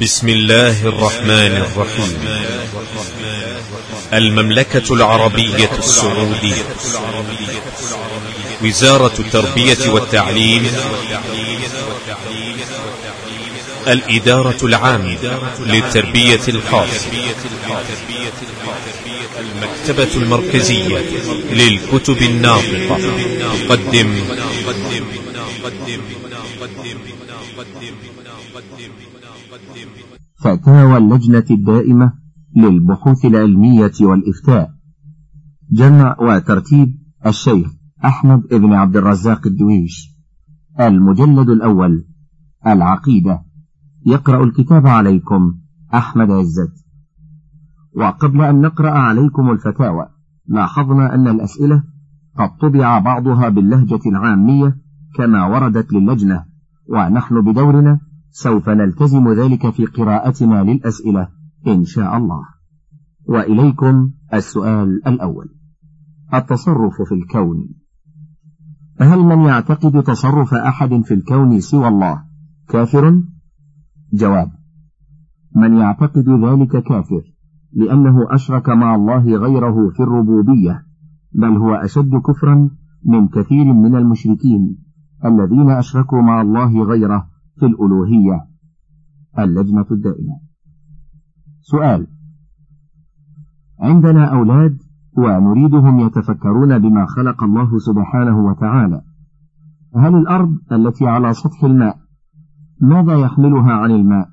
بسم الله الرحمن الرحيم. المملكة العربية السعودية. وزارة التربية والتعليم. الإدارة العامة للتربية الخاصة. المكتبة المركزية للكتب الناطقة. تقدم. فتاوى اللجنة الدائمة للبحوث العلمية والإفتاء. جمع وترتيب الشيخ أحمد بن عبد الرزاق الدويش. المجلد الأول العقيدة. يقرأ الكتاب عليكم أحمد عزت. وقبل أن نقرأ عليكم الفتاوى لاحظنا أن الأسئلة قد طبع بعضها باللهجة العامية كما وردت للجنة ونحن بدورنا سوف نلتزم ذلك في قراءتنا للأسئلة إن شاء الله. وإليكم السؤال الأول. التصرف في الكون. هل من يعتقد تصرف أحد في الكون سوى الله كافر؟ جواب من يعتقد ذلك كافر لأنه أشرك مع الله غيره في الربوبية بل هو أشد كفرا من كثير من المشركين الذين أشركوا مع الله غيره في الألوهية اللجنة الدائمة. سؤال عندنا أولاد ونريدهم يتفكرون بما خلق الله سبحانه وتعالى. هل الأرض التي على سطح الماء ماذا يحملها عن الماء؟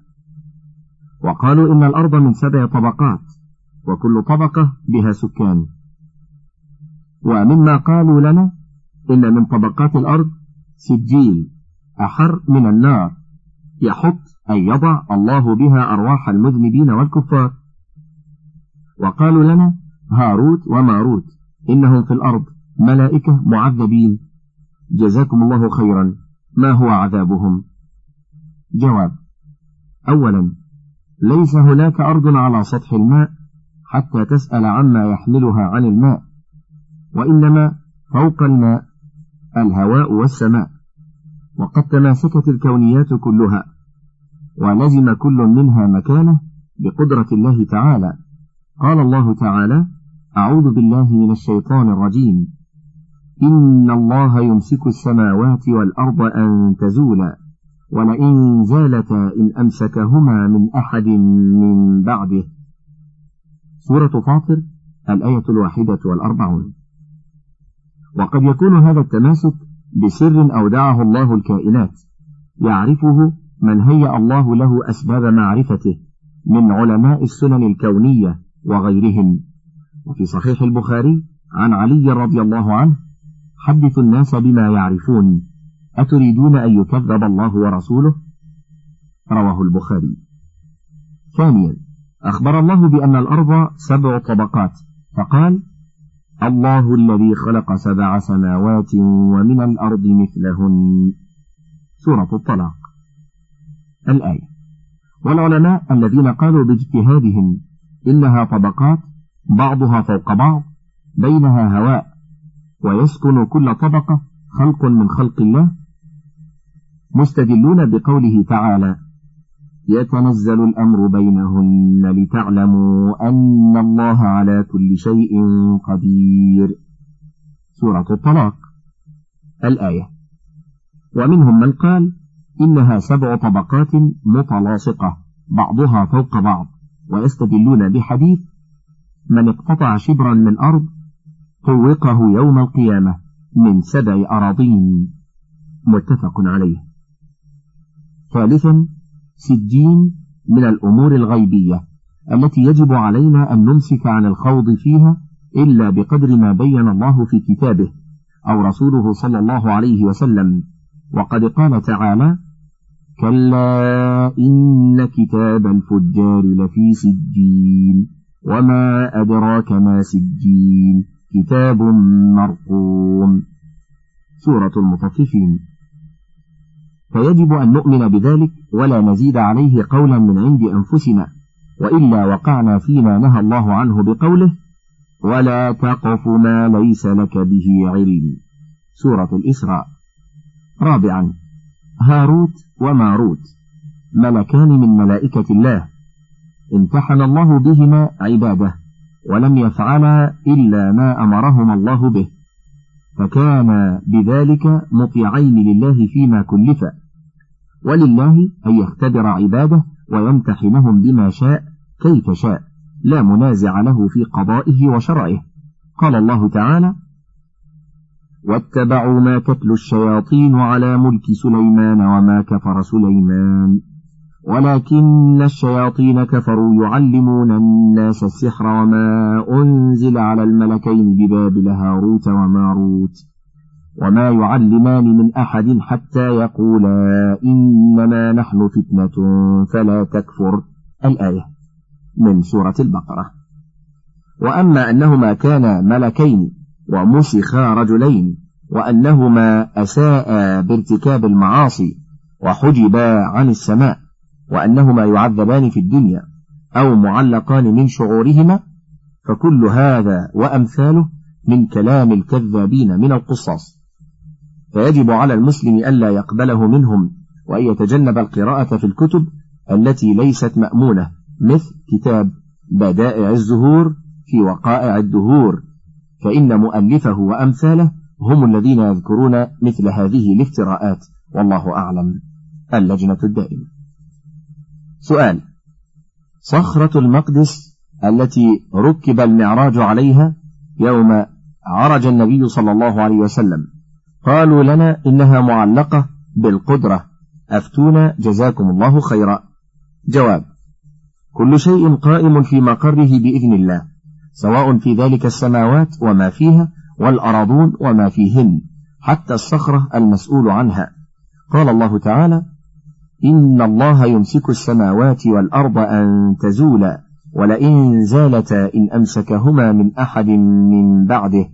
وقالوا إن الأرض من سبع طبقات وكل طبقة بها سكان. ومما قالوا لنا إن من طبقات الأرض سجيل. أحر من النار. يحط أي يضع الله بها أرواح المذنبين والكفار. وقالوا لنا هاروت وماروت إنهم في الأرض ملائكة معذبين. جزاكم الله خيرا. ما هو عذابهم؟ جواب أولا ليس هناك أرض على سطح الماء حتى تسأل عما يحملها عن الماء وإنما فوق الماء الهواء والسماء. وقد تماسكت الكونيات كلها ولزم كل منها مكانه بقدرة الله تعالى. قال الله تعالى أعوذ بالله من الشيطان الرجيم. إن الله يمسك السماوات والأرض أن تزولا ولئن زالتا إن أمسكهما من أحد من بعده. سورة فاطر الآية الواحدة والأربعون. وقد يكون هذا التماسك بسر أودعه الله الكائنات يعرفه من هيأ الله له أسباب معرفته من علماء السنن الكونية وغيرهم. وفي صحيح البخاري عن علي رضي الله عنه حدثوا الناس بما يعرفون أتريدون أن يكذب الله ورسوله؟ رواه البخاري. ثانيا أخبر الله بأن الأرض سبع طبقات فقال الله الذي خلق سبع سماوات ومن الأرض مثلهن. سورة الطلاق. الآية. والعلماء الذين قالوا باجتهادهم إنها طبقات بعضها فوق بعض بينها هواء ويسكن كل طبقة خلق من خلق الله مستدلون بقوله تعالى يتنزل الأمر بينهن لتعلموا أن الله على كل شيء قدير. سورة الطلاق. الآية. ومنهم من قال إنها سبع طبقات متلاصقة بعضها فوق بعض ويستدلون بحديث من اقتطع شبرا من أرض طوقه يوم القيامة من سبع أراضين. متفق عليه. ثالثا سجين من الأمور الغيبية التي يجب علينا أن نمسك عن الخوض فيها إلا بقدر ما بين الله في كتابه أو رسوله صلى الله عليه وسلم. وقد قال تعالى كلا إن كتاب الفجار لفي سجين وما أدراك ما سجين كتاب مرقوم. سورة المطففين. فيجب أن نؤمن بذلك ولا نزيد عليه قولا من عند أنفسنا وإلا وقعنا فيما نهى الله عنه بقوله ولا تقف ما ليس لك به علم سورة الإسراء. رابعا هاروت وماروت ملكان من ملائكة الله. امتحن الله بهما عباده ولم يفعلا إلا ما أمرهما الله به. فكان بذلك مطيعين لله فيما كلفا. ولله أن يختبر عباده ويمتحنهم بما شاء كيف شاء لا منازع له في قضائه وشرعه. قال الله تعالى واتبعوا ما تتلو الشياطين على ملك سليمان وما كفر سليمان ولكن الشياطين كفروا يعلمون الناس السحر وما أنزل على الملكين ببابل هاروت وماروت. وما يعلمان من أحد حتى يقولا إنما نحن فتنة فلا تكفر. الآية من سورة البقرة. وأما أنهما كانا ملكين ومسخا رجلين وأنهما أساء بارتكاب المعاصي وحجبا عن السماء وأنهما يعذبان في الدنيا أو معلقان من شعورهما فكل هذا وأمثاله من كلام الكذابين من القصاص. فيجب على المسلم ألا يقبله منهم وأن يتجنب القراءة في الكتب التي ليست مأمونة مثل كتاب بدائع الزهور في وقائع الدهور. فإن مؤلفه وأمثاله هم الذين يذكرون مثل هذه الافتراءات والله أعلم. اللجنة الدائمة. سؤال صخرة المقدس التي ركب المعراج عليها يوم عرج النبي صلى الله عليه وسلم قالوا لنا إنها معلقة بالقدرة. أفتونا جزاكم الله خيرا. جواب كل شيء قائم في مقره بإذن الله سواء في ذلك السماوات وما فيها والأراضون وما فيهن حتى الصخرة المسؤول عنها. قال الله تعالى إن الله يمسك السماوات والأرض أن تزولا ولئن زالتا إن أمسكهما من أحد من بعده.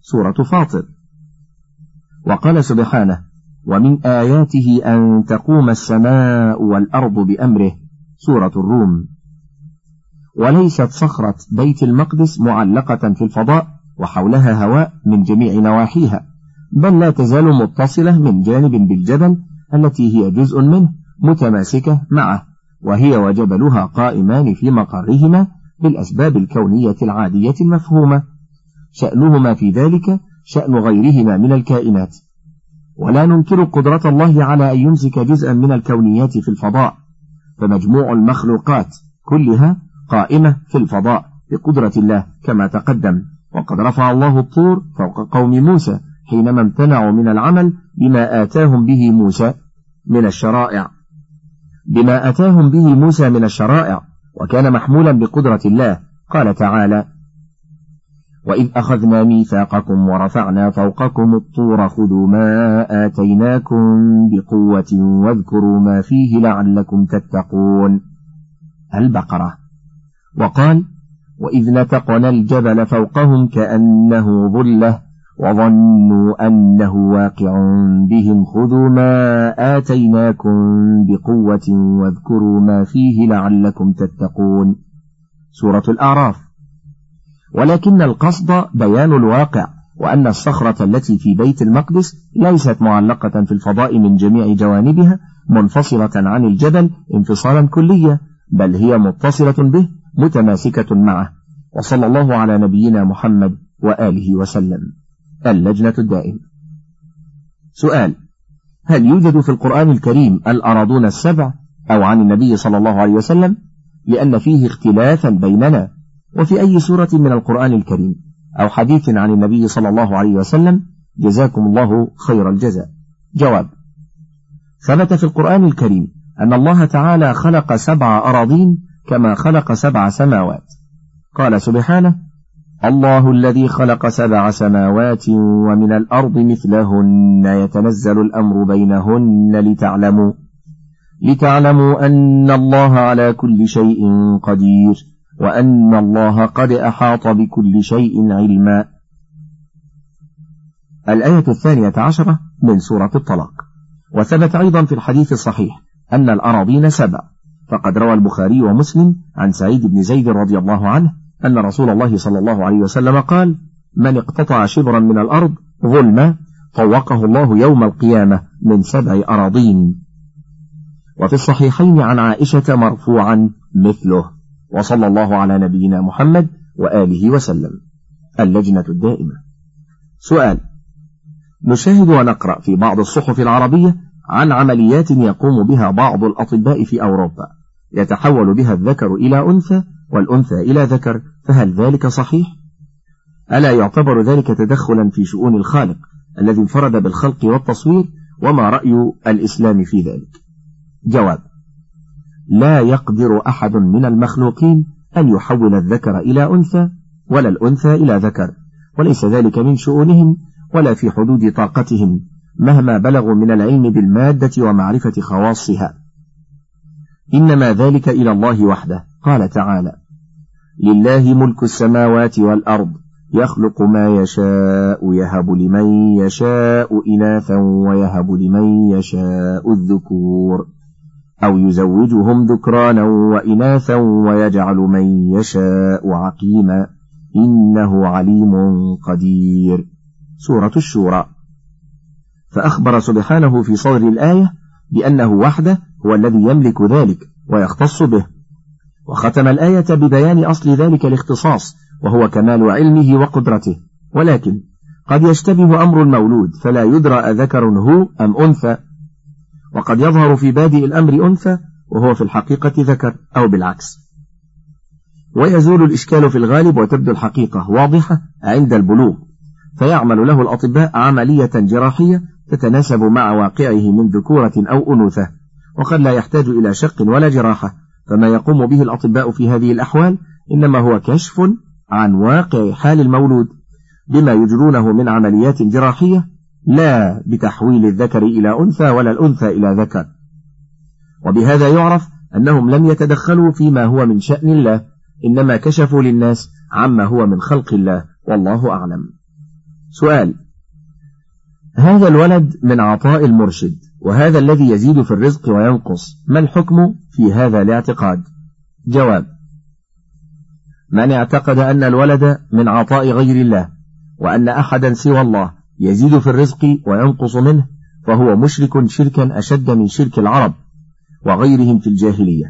سورة فاطر. وقال سبحانه ومن آياته أن تقوم السماء والأرض بأمره سورة الروم. وليست صخرة بيت المقدس معلقة في الفضاء وحولها هواء من جميع نواحيها بل لا تزال متصلة من جانب بالجبل التي هي جزء منه متماسكة معه وهي وجبلها قائمان في مقرهما بالأسباب الكونية العادية المفهومة. شأنهما في ذلك شأن غيرهما من الكائنات. ولا ننكر قدرة الله على أن يمسك جزءا من الكونيات في الفضاء. فمجموع المخلوقات كلها قائمة في الفضاء بقدرة الله كما تقدم. وقد رفع الله الطور فوق قوم موسى حينما امتنعوا من العمل بما آتاهم به موسى من الشرائع. بما أتاهم به موسى من الشرائع وكان محمولا بقدرة الله قال تعالى وإذ أخذنا ميثاقكم ورفعنا فوقكم الطور خذوا ما آتيناكم بقوة واذكروا ما فيه لعلكم تتقون. البقرة. وقال وإذ نتقنا الجبل فوقهم كأنه ظلة وظنوا أنه واقع بهم. خذوا ما آتيناكم بقوة واذكروا ما فيه لعلكم تتقون. سورة الأعراف. ولكن القصد بيان الواقع وأن الصخرة التي في بيت المقدس ليست معلقة في الفضاء من جميع جوانبها منفصلة عن الجبل انفصالا كليا بل هي متصلة به متماسكة معه. وصلى الله على نبينا محمد وآله وسلم. اللجنة الدائمة سؤال هل يوجد في القرآن الكريم الأراضون السبع أو عن النبي صلى الله عليه وسلم؟ لأن فيه اختلافا بيننا وفي أي سورة من القرآن الكريم أو حديث عن النبي صلى الله عليه وسلم جزاكم الله خير الجزاء. جواب ثبت في القرآن الكريم أن الله تعالى خلق سبع أراضين كما خلق سبع سماوات. قال سبحانه الله الذي خلق سبع سماوات ومن الأرض مثلهن يتنزل الأمر بينهن لتعلموا لتعلموا أن الله على كل شيء قدير. وأن الله قد أحاط بكل شيء علما. الآية الثانية عشرة من سورة الطلاق. وثبت أيضا في الحديث الصحيح أن الأراضين سبع. فقد روى البخاري ومسلم عن سعيد بن زيد رضي الله عنه أن رسول الله صلى الله عليه وسلم قال من اقتطع شبرا من الأرض ظلما طوقه الله يوم القيامة من سبع أراضين. وفي الصحيحين عن عائشة مرفوعا مثله. وصلى الله على نبينا محمد وآله وسلم اللجنة الدائمة سؤال نشاهد ونقرأ في بعض الصحف العربية عن عمليات يقوم بها بعض الأطباء في أوروبا يتحول بها الذكر إلى أنثى والأنثى إلى ذكر فهل ذلك صحيح؟ ألا يعتبر ذلك تدخلا في شؤون الخالق الذي انفرد بالخلق والتصوير وما رأي الإسلام في ذلك؟ جواب لا يقدر أحد من المخلوقين أن يحول الذكر إلى أنثى ولا الأنثى إلى ذكر وليس ذلك من شؤونهم ولا في حدود طاقتهم مهما بلغوا من العلم بالمادة ومعرفة خواصها. إنما ذلك إلى الله وحده قال تعالى لله ملك السماوات والأرض يخلق ما يشاء يهب لمن يشاء إناثا ويهب لمن يشاء الذكور. أو يزوجهم ذكرانا وإناثا ويجعل من يشاء عقيما إنه عليم قدير. سورة الشورى. فأخبر سبحانه في صدر الآية بأنه وحده هو الذي يملك ذلك ويختص به. وختم الآية ببيان أصل ذلك الاختصاص وهو كمال علمه وقدرته. ولكن قد يشتبه أمر المولود فلا يدرى أذكر هو أم أنثى. وقد يظهر في بادئ الأمر أنثى وهو في الحقيقة ذكر أو بالعكس. ويزول الإشكال في الغالب وتبدو الحقيقة واضحة عند البلوغ فيعمل له الأطباء عملية جراحية تتناسب مع واقعه من ذكورة أو أنوثة وقد لا يحتاج إلى شق ولا جراحة فما يقوم به الأطباء في هذه الأحوال إنما هو كشف عن واقع حال المولود بما يجرونه من عمليات جراحية لا بتحويل الذكر إلى أنثى ولا الأنثى إلى ذكر. وبهذا يعرف أنهم لم يتدخلوا فيما هو من شأن الله إنما كشفوا للناس عما هو من خلق الله والله أعلم. سؤال هذا الولد من عطاء المرشد وهذا الذي يزيد في الرزق وينقص ما الحكم في هذا الاعتقاد؟ جواب من اعتقد أن الولد من عطاء غير الله وأن أحدا سوى الله يزيد في الرزق وينقص منه فهو مشرك شركا أشد من شرك العرب وغيرهم في الجاهلية.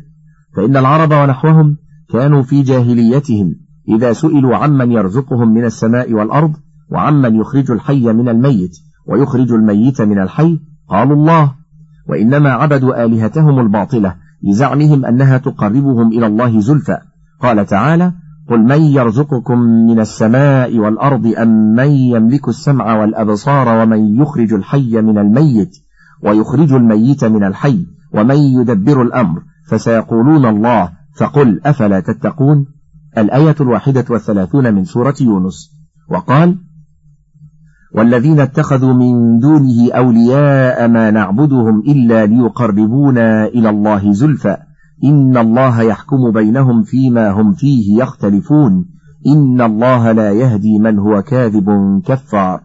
فإن العرب ونحوهم كانوا في جاهليتهم إذا سئلوا عمن يرزقهم من السماء والأرض وعمن يخرج الحي من الميت ويخرج الميت من الحي قالوا الله. وإنما عبدوا آلهتهم الباطلة لزعمهم أنها تقربهم إلى الله زلفى. قال تعالى قل من يرزقكم من السماء والأرض أم من يملك السمع والأبصار ومن يخرج الحي من الميت ويخرج الميت من الحي ومن يدبر الأمر فسيقولون الله فقل أفلا تتقون؟ الآية الواحدة والثلاثون من سورة يونس. وقال والذين اتخذوا من دونه أولياء ما نعبدهم إلا ليقربونا إلى الله زلفى إن الله يحكم بينهم فيما هم فيه يختلفون. إن الله لا يهدي من هو كاذب كفار.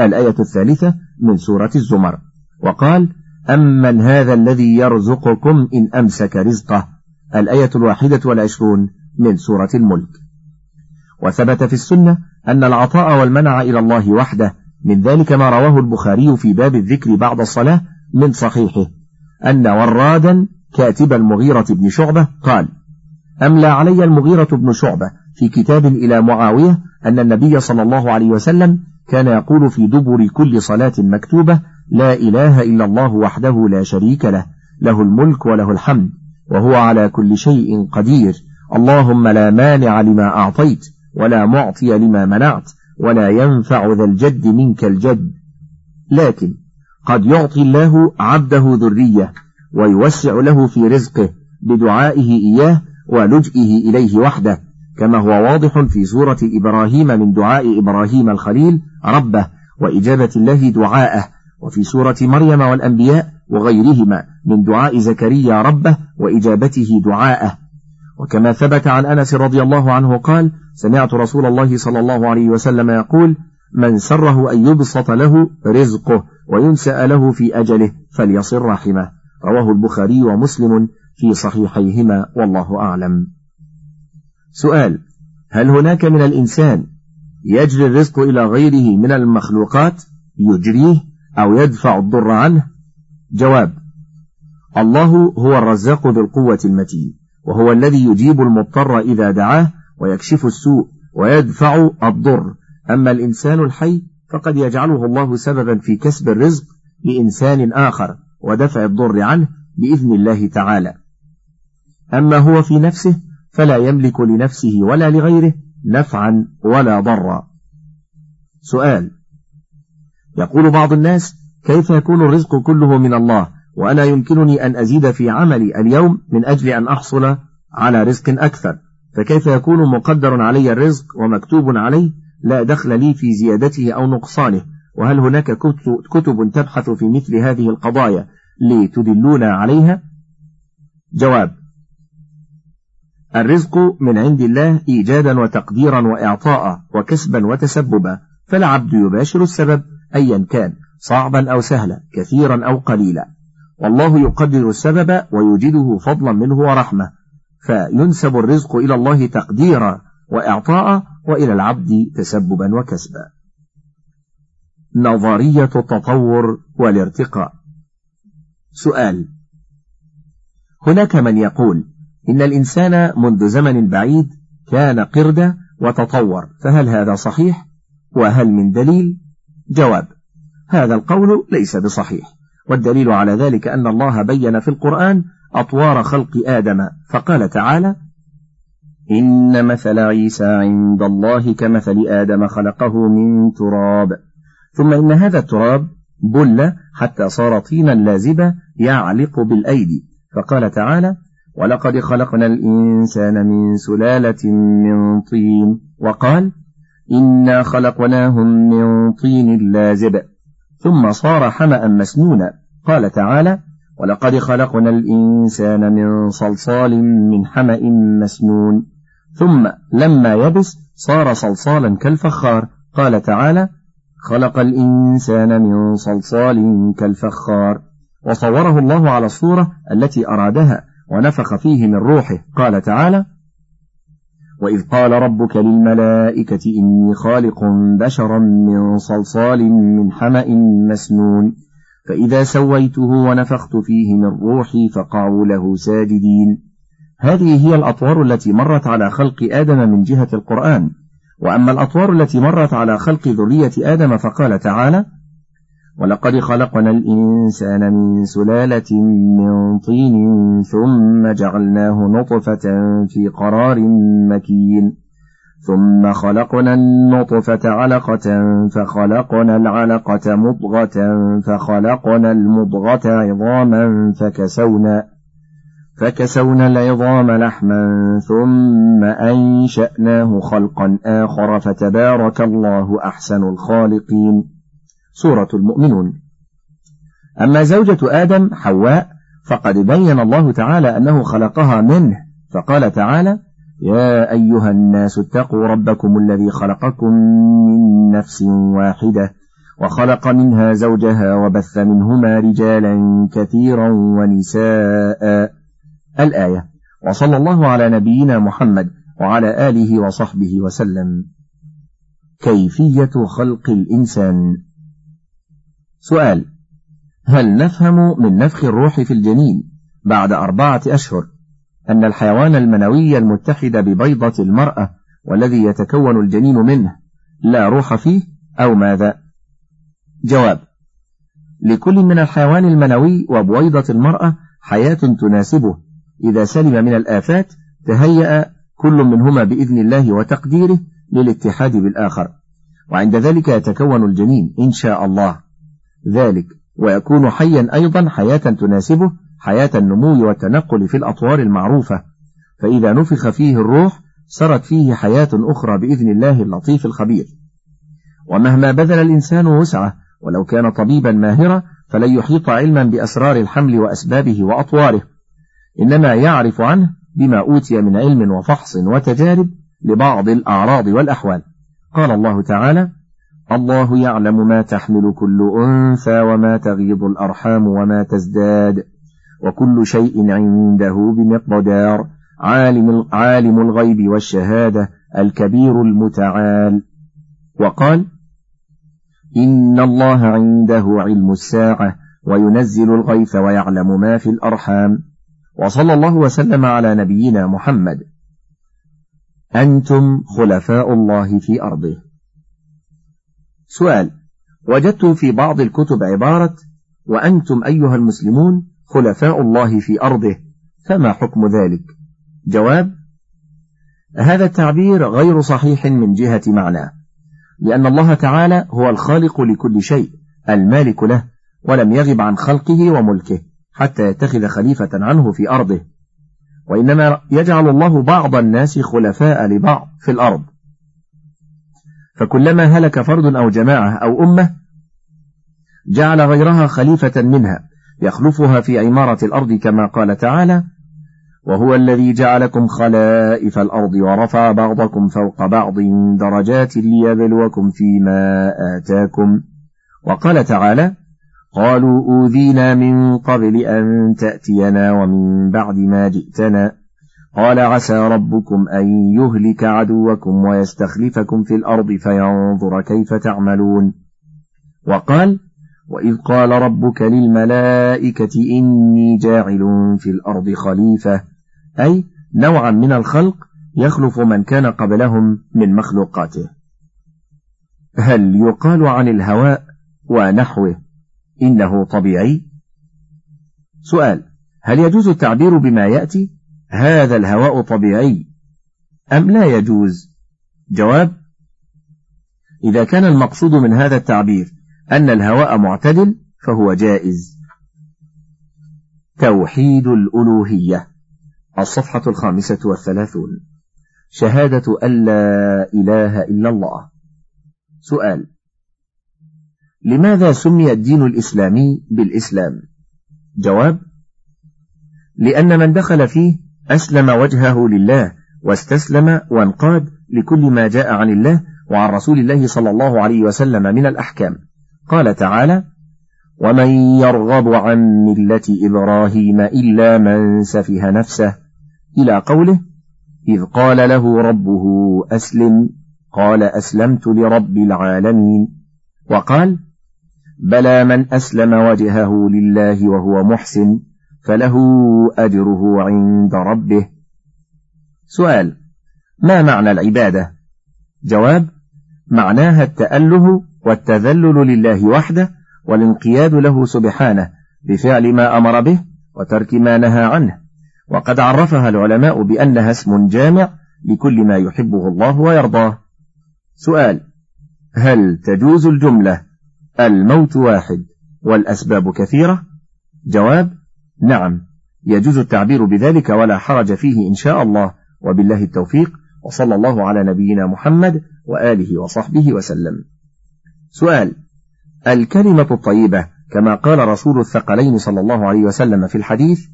الآية الثالثة من سورة الزمر. وقال أمن هذا الذي يرزقكم إن أمسك رزقه. الآية الواحدة والعشرون من سورة الملك. وثبت في السنة أن العطاء والمنع إلى الله وحده. من ذلك ما رواه البخاري في باب الذكر بعد الصلاة من صحيحه. أن ورادا كاتب المغيرة بن شعبة قال أملى علي المغيرة بن شعبة في كتاب إلى معاوية أن النبي صلى الله عليه وسلم كان يقول في دبر كل صلاة مكتوبة لا إله إلا الله وحده لا شريك له له الملك وله الحمد وهو على كل شيء قدير. اللهم لا مانع لما أعطيت ولا معطي لما منعت ولا ينفع ذا الجد منك الجد. لكن قد يعطي الله عبده ذرية ويوسع له في رزقه بدعائه إياه ولجئه إليه وحده كما هو واضح في سورة إبراهيم من دعاء إبراهيم الخليل ربه وإجابة الله دعاءه وفي سورة مريم والأنبياء وغيرهما من دعاء زكريا ربه وإجابته دعاءه. وكما ثبت عن أنس رضي الله عنه قال سمعت رسول الله صلى الله عليه وسلم يقول من سره أن يبسط له رزقه وينسأ له في أجله فليصل رحمه. رواه البخاري ومسلم في صحيحيهما والله أعلم. سؤال هل هناك من الإنسان يجري الرزق إلى غيره من المخلوقات يجريه أو يدفع الضر عنه؟ جواب الله هو الرزاق ذو القوة المتين وهو الذي يجيب المضطر إذا دعاه ويكشف السوء ويدفع الضر. أما الإنسان الحي فقد يجعله الله سببا في كسب الرزق لإنسان آخر. ودفع الضر عنه بإذن الله تعالى. أما هو في نفسه فلا يملك لنفسه ولا لغيره نفعا ولا ضرا. سؤال. يقول بعض الناس كيف يكون الرزق كله من الله وأنا يمكنني أن أزيد في عملي اليوم من أجل أن أحصل على رزق أكثر؟ فكيف يكون مقدر علي الرزق ومكتوب عليه لا دخل لي في زيادته أو نقصانه وهل هناك كتب تبحث في مثل هذه القضايا لتدلونا عليها؟ جواب الرزق من عند الله إيجادا وتقديرا وإعطاء وكسبا وتسببا فالعبد يباشر السبب أيا كان صعبا أو سهلا كثيرا أو قليلا. والله يقدر السبب ويوجده فضلا منه ورحمة فينسب الرزق إلى الله تقديرا وإعطاء وإلى العبد تسببا وكسبا. نظرية التطور والارتقاء. سؤال هناك من يقول إن الإنسان منذ زمن بعيد كان قردة وتطور فهل هذا صحيح؟ وهل من دليل؟ جواب هذا القول ليس بصحيح والدليل على ذلك أن الله بين في القرآن أطوار خلق آدم فقال تعالى إن مثل عيسى عند الله كمثل آدم خلقه من تراب. ثم إن هذا التراب بل حتى صار طينا لازبا يعلق بالأيدي. فقال تعالى ولقد خلقنا الإنسان من سلالة من طين وقال إنا خلقناهم من طين لازب ثم صار حمأ مسنونا. قال تعالى ولقد خلقنا الإنسان من صلصال من حمأ مسنون ثم لما يبس صار صلصالا كالفخار. قال تعالى خلق الإنسان من صلصال كالفخار. وصوره الله على الصورة التي أرادها ونفخ فيه من روحه. قال تعالى وإذ قال ربك للملائكة إني خالق بشرا من صلصال من حمأ مسنون. فإذا سويته ونفخت فيه من روحي فقعوا له ساجدين. هذه هي الأطوار التي مرت على خلق آدم من جهة القرآن. وأما الأطوار التي مرت على خلق ذرية آدم فقال تعالى ولقد خلقنا الإنسان من سلالة من طين ثم جعلناه نطفة في قرار مكين. ثم خلقنا النطفة علقة فخلقنا العلقة مضغة فخلقنا المضغة عظاما فكسونا فكسونا العظام لحما ثم أنشأناه خلقا آخر فتبارك الله أحسن الخالقين. سورة المؤمنون. أما زوجة آدم حواء فقد بين الله تعالى أنه خلقها منه فقال تعالى يا أيها الناس اتقوا ربكم الذي خلقكم من نفس واحدة وخلق منها زوجها وبث منهما رجالا كثيرا ونساء. الآية. وصلى الله على نبينا محمد وعلى آله وصحبه وسلم. كيفية خلق الإنسان؟ سؤال هل نفهم من نفخ الروح في الجنين بعد أربعة أشهر أن الحيوان المنوي المتحد ببيضة المرأة والذي يتكون الجنين منه لا روح فيه أو ماذا؟ جواب لكل من الحيوان المنوي وبويضة المرأة حياة تناسبه إذا سلم من الآفات تهيأ كل منهما بإذن الله وتقديره للاتحاد بالآخر. وعند ذلك يتكون الجنين إن شاء الله. ذلك ويكون حيا أيضا حياة تناسبه حياة النمو والتنقل في الأطوار المعروفة. فإذا نفخ فيه الروح سرت فيه حياة أخرى بإذن الله اللطيف الخبير. ومهما بذل الإنسان وسعه ولو كان طبيبا ماهرا فلن يحيط علما بأسرار الحمل وأسبابه وأطواره. إنما يعرف عنه بما أوتي من علم وفحص وتجارب لبعض الأعراض والأحوال. قال الله تعالى الله يعلم ما تحمل كل أنثى وما تغيض الأرحام وما تزداد وكل شيء عنده بمقدار عالم, عالم الغيب والشهادة الكبير المتعال. وقال إن الله عنده علم الساعة وينزل الغيث ويعلم ما في الأرحام. وصلى الله وسلم على نبينا محمد. أنتم خلفاء الله في أرضه. سؤال وجدت في بعض الكتب عبارة وأنتم أيها المسلمون خلفاء الله في أرضه فما حكم ذلك؟ جواب هذا التعبير غير صحيح من جهة معناه لأن الله تعالى هو الخالق لكل شيء المالك له ولم يغب عن خلقه وملكه. حتى يتخذ خليفة عنه في أرضه. وإنما يجعل الله بعض الناس خلفاء لبعض في الأرض. فكلما هلك فرد أو جماعة أو أمة جعل غيرها خليفة منها يخلفها في عمارة الأرض كما قال تعالى وهو الذي جعلكم خلائف الأرض ورفع بعضكم فوق بعض درجات ليبلوكم فيما آتاكم وقال تعالى قالوا أوذينا من قبل أن تأتينا ومن بعد ما جئتنا. قال عسى ربكم أن يهلك عدوكم ويستخلفكم في الأرض فينظر كيف تعملون. وقال وإذ قال ربك للملائكة إني جاعل في الأرض خليفة. أي نوعا من الخلق يخلف من كان قبلهم من مخلوقاته. هل يقال عن الهواء ونحوه؟ إنه طبيعي؟ سؤال هل يجوز التعبير بما يأتي هذا الهواء طبيعي أم لا يجوز؟ جواب إذا كان المقصود من هذا التعبير أن الهواء معتدل فهو جائز. توحيد الألوهية الصفحة الخامسة والثلاثون. شهادة أن لا إله إلا الله. سؤال لماذا سمي الدين الإسلامي بالإسلام؟ جواب لأن من دخل فيه أسلم وجهه لله واستسلم وانقاد لكل ما جاء عن الله وعن رسول الله صلى الله عليه وسلم من الأحكام. قال تعالى ومن يرغب عن ملة إبراهيم إلا من سفه نفسه. إلى قوله إذ قال له ربه أسلم قال أسلمت لرب العالمين. وقال بلى من أسلم وجهه لله وهو محسن فله أجره عند ربه. سؤال ما معنى العبادة؟ جواب معناها التأله والتذلل لله وحده والانقياد له سبحانه بفعل ما أمر به وترك ما نهى عنه. وقد عرفها العلماء بأنها اسم جامع لكل ما يحبه الله ويرضاه. سؤال هل تجوز الجملة الموت واحد والأسباب كثيرة؟ جواب نعم يجوز التعبير بذلك ولا حرج فيه إن شاء الله وبالله التوفيق وصلى الله على نبينا محمد وآله وصحبه وسلم. سؤال الكلمة الطيبة كما قال رسول الثقلين صلى الله عليه وسلم في الحديث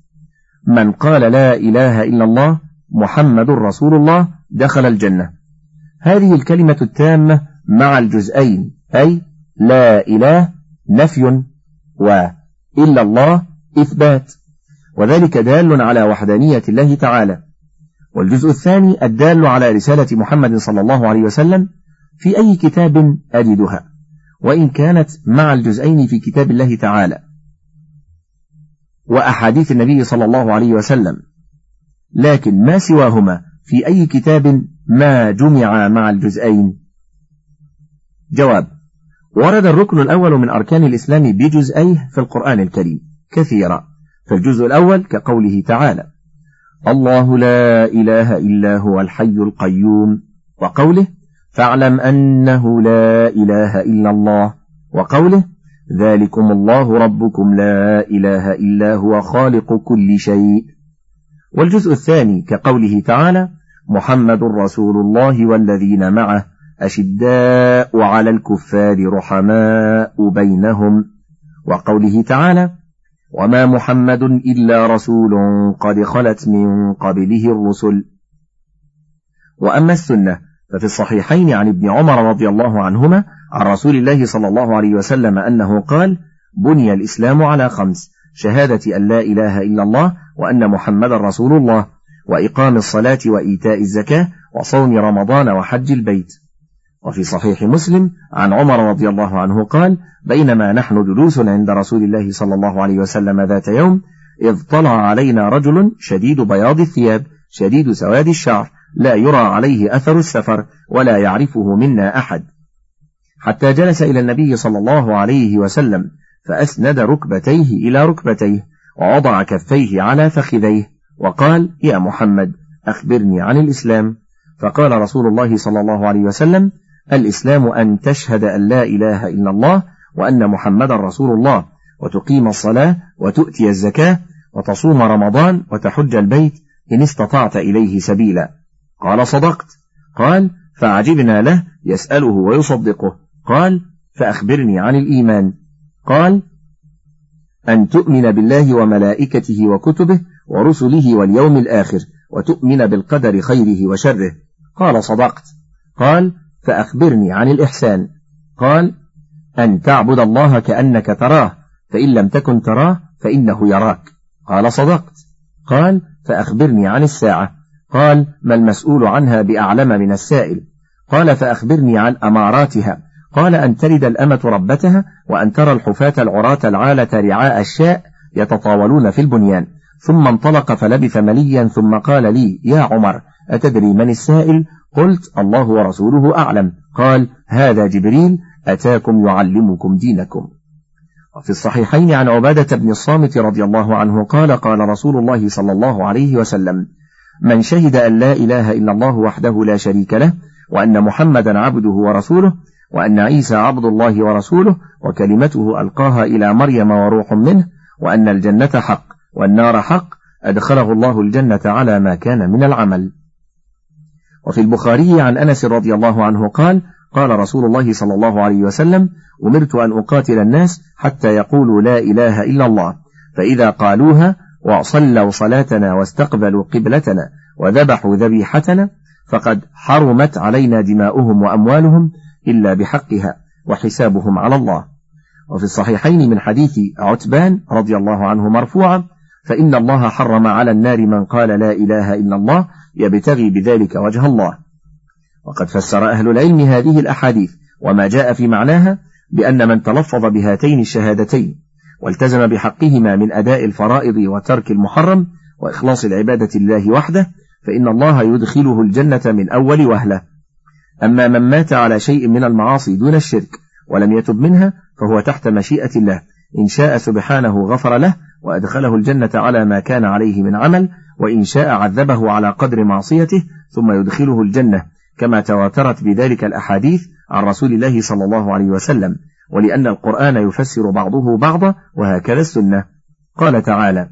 من قال لا إله إلا الله محمد رسول الله دخل الجنة. هذه الكلمة التامة مع الجزئين أي لا إله نفي وإلا الله إثبات. وذلك دال على وحدانية الله تعالى. والجزء الثاني الدال على رسالة محمد صلى الله عليه وسلم في أي كتاب أجدها وإن كانت مع الجزئين في كتاب الله تعالى. وأحاديث النبي صلى الله عليه وسلم. لكن ما سواهما في أي كتاب ما جمع مع الجزئين؟ جواب ورد الركن الأول من أركان الإسلام بجزئيه في القرآن الكريم كثيرا فالجزء الأول كقوله تعالى الله لا إله إلا هو الحي القيوم وقوله فاعلم أنه لا إله إلا الله وقوله ذلكم الله ربكم لا إله إلا هو خالق كل شيء والجزء الثاني كقوله تعالى محمد رسول الله والذين معه أشداء على الكفار رحماء بينهم. وقوله تعالى وما محمد إلا رسول قد خلت من قبله الرسل. وأما السنة ففي الصحيحين عن ابن عمر رضي الله عنهما عن رسول الله صلى الله عليه وسلم أنه قال بني الإسلام على خمس شهادة أن لا إله إلا الله وأن محمد رسول الله وإقام الصلاة وإيتاء الزكاة وصوم رمضان وحج البيت. وفي صحيح مسلم عن عمر رضي الله عنه قال بينما نحن جلوس عند رسول الله صلى الله عليه وسلم ذات يوم إذ طلع علينا رجل شديد بياض الثياب شديد سواد الشعر لا يرى عليه أثر السفر ولا يعرفه منا أحد. حتى جلس إلى النبي صلى الله عليه وسلم فأسند ركبتيه إلى ركبتيه ووضع كفيه على فخذيه وقال يا محمد أخبرني عن الإسلام. فقال رسول الله صلى الله عليه وسلم الإسلام أن تشهد أن لا إله إلا الله وأن محمدا رسول الله وتقيم الصلاة وتؤتي الزكاة وتصوم رمضان وتحج البيت إن استطعت إليه سبيلا. قال صدقت. قال فعجبنا له يسأله ويصدقه. قال فأخبرني عن الإيمان. قال أن تؤمن بالله وملائكته وكتبه ورسله واليوم الآخر وتؤمن بالقدر خيره وشره. قال صدقت. قال فأخبرني عن الإحسان. قال أن تعبد الله كأنك تراه فإن لم تكن تراه فإنه يراك. قال صدقت. قال فأخبرني عن الساعة. قال ما المسؤول عنها بأعلم من السائل. قال فأخبرني عن أماراتها. قال أن تلد الأمة ربتها وأن ترى الحفاة العراة العالة رعاء الشاء يتطاولون في البنيان. ثم انطلق فلبث مليا ثم قال لي يا عمر أتدري من السائل؟ قلت الله ورسوله أعلم. قال هذا جبريل أتاكم يعلمكم دينكم. وفي الصحيحين عن عبادة بن الصامت رضي الله عنه قال قال رسول الله صلى الله عليه وسلم من شهد أن لا إله إلا الله وحده لا شريك له وأن محمدا عبده ورسوله وأن عيسى عبد الله ورسوله وكلمته ألقاها إلى مريم وروح منه وأن الجنة حق والنار حق أدخله الله الجنة على ما كان من العمل. وفي البخاري عن أنس رضي الله عنه قال قال رسول الله صلى الله عليه وسلم أمرت أن أقاتل الناس حتى يقولوا لا إله إلا الله فإذا قالوها وصلوا صلاتنا واستقبلوا قبلتنا وذبحوا ذبيحتنا فقد حرمت علينا دماؤهم وأموالهم إلا بحقها وحسابهم على الله. وفي الصحيحين من حديث عتبان رضي الله عنه مرفوعا فإن الله حرم على النار من قال لا إله إلا الله يبتغي بذلك وجه الله. وقد فسر أهل العلم هذه الأحاديث وما جاء في معناها بأن من تلفظ بهاتين الشهادتين والتزم بحقهما من أداء الفرائض وترك المحرم وإخلاص العبادة لله وحده فإن الله يدخله الجنة من أول وهلة. أما من مات على شيء من المعاصي دون الشرك ولم يتب منها فهو تحت مشيئة الله. إن شاء سبحانه غفر له وأدخله الجنة على ما كان عليه من عمل وإن شاء عذبه على قدر معصيته ثم يدخله الجنة كما تواترت بذلك الأحاديث عن رسول الله صلى الله عليه وسلم ولأن القرآن يفسر بعضه بعضا وهكذا السنة. قال تعالى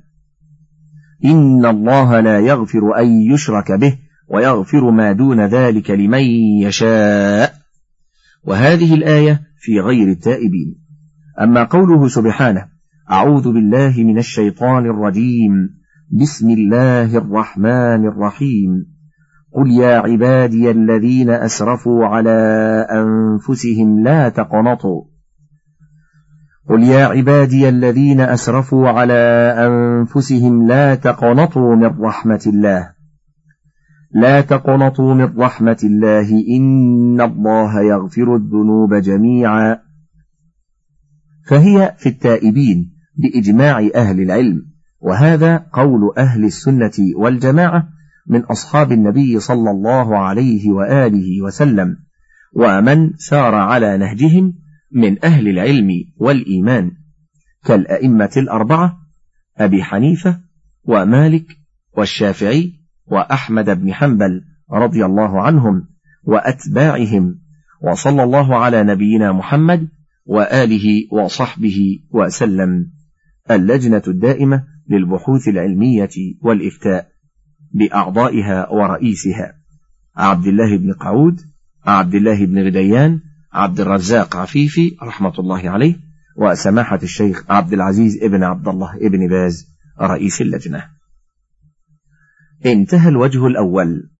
إن الله لا يغفر أن يشرك به ويغفر ما دون ذلك لمن يشاء. وهذه الآية في غير التائبين. أما قوله سبحانه أعوذ بالله من الشيطان الرجيم. بسم الله الرحمن الرحيم. قل يا عبادي الذين أسرفوا على أنفسهم لا تقنطوا. قل يا عبادي الذين أسرفوا على أنفسهم لا تقنطوا من رحمة الله. لا تقنطوا من رحمة الله. إن الله يغفر الذنوب جميعا. فهي في التائبين بإجماع أهل العلم. وهذا قول أهل السنة والجماعة من أصحاب النبي صلى الله عليه وآله وسلم ومن سار على نهجهم من أهل العلم والإيمان كالأئمة الأربعة أبي حنيفة ومالك والشافعي وأحمد بن حنبل رضي الله عنهم وأتباعهم وصلى الله على نبينا محمد وآله وصحبه وسلم. اللجنة الدائمة للبحوث العلمية والإفتاء بأعضائها ورئيسها. عبد الله بن قعود عبد الله بن غديان عبد الرزاق عفيفي رحمة الله عليه وسماحة الشيخ عبد العزيز ابن عبد الله ابن باز رئيس اللجنة. انتهى الوجه الأول.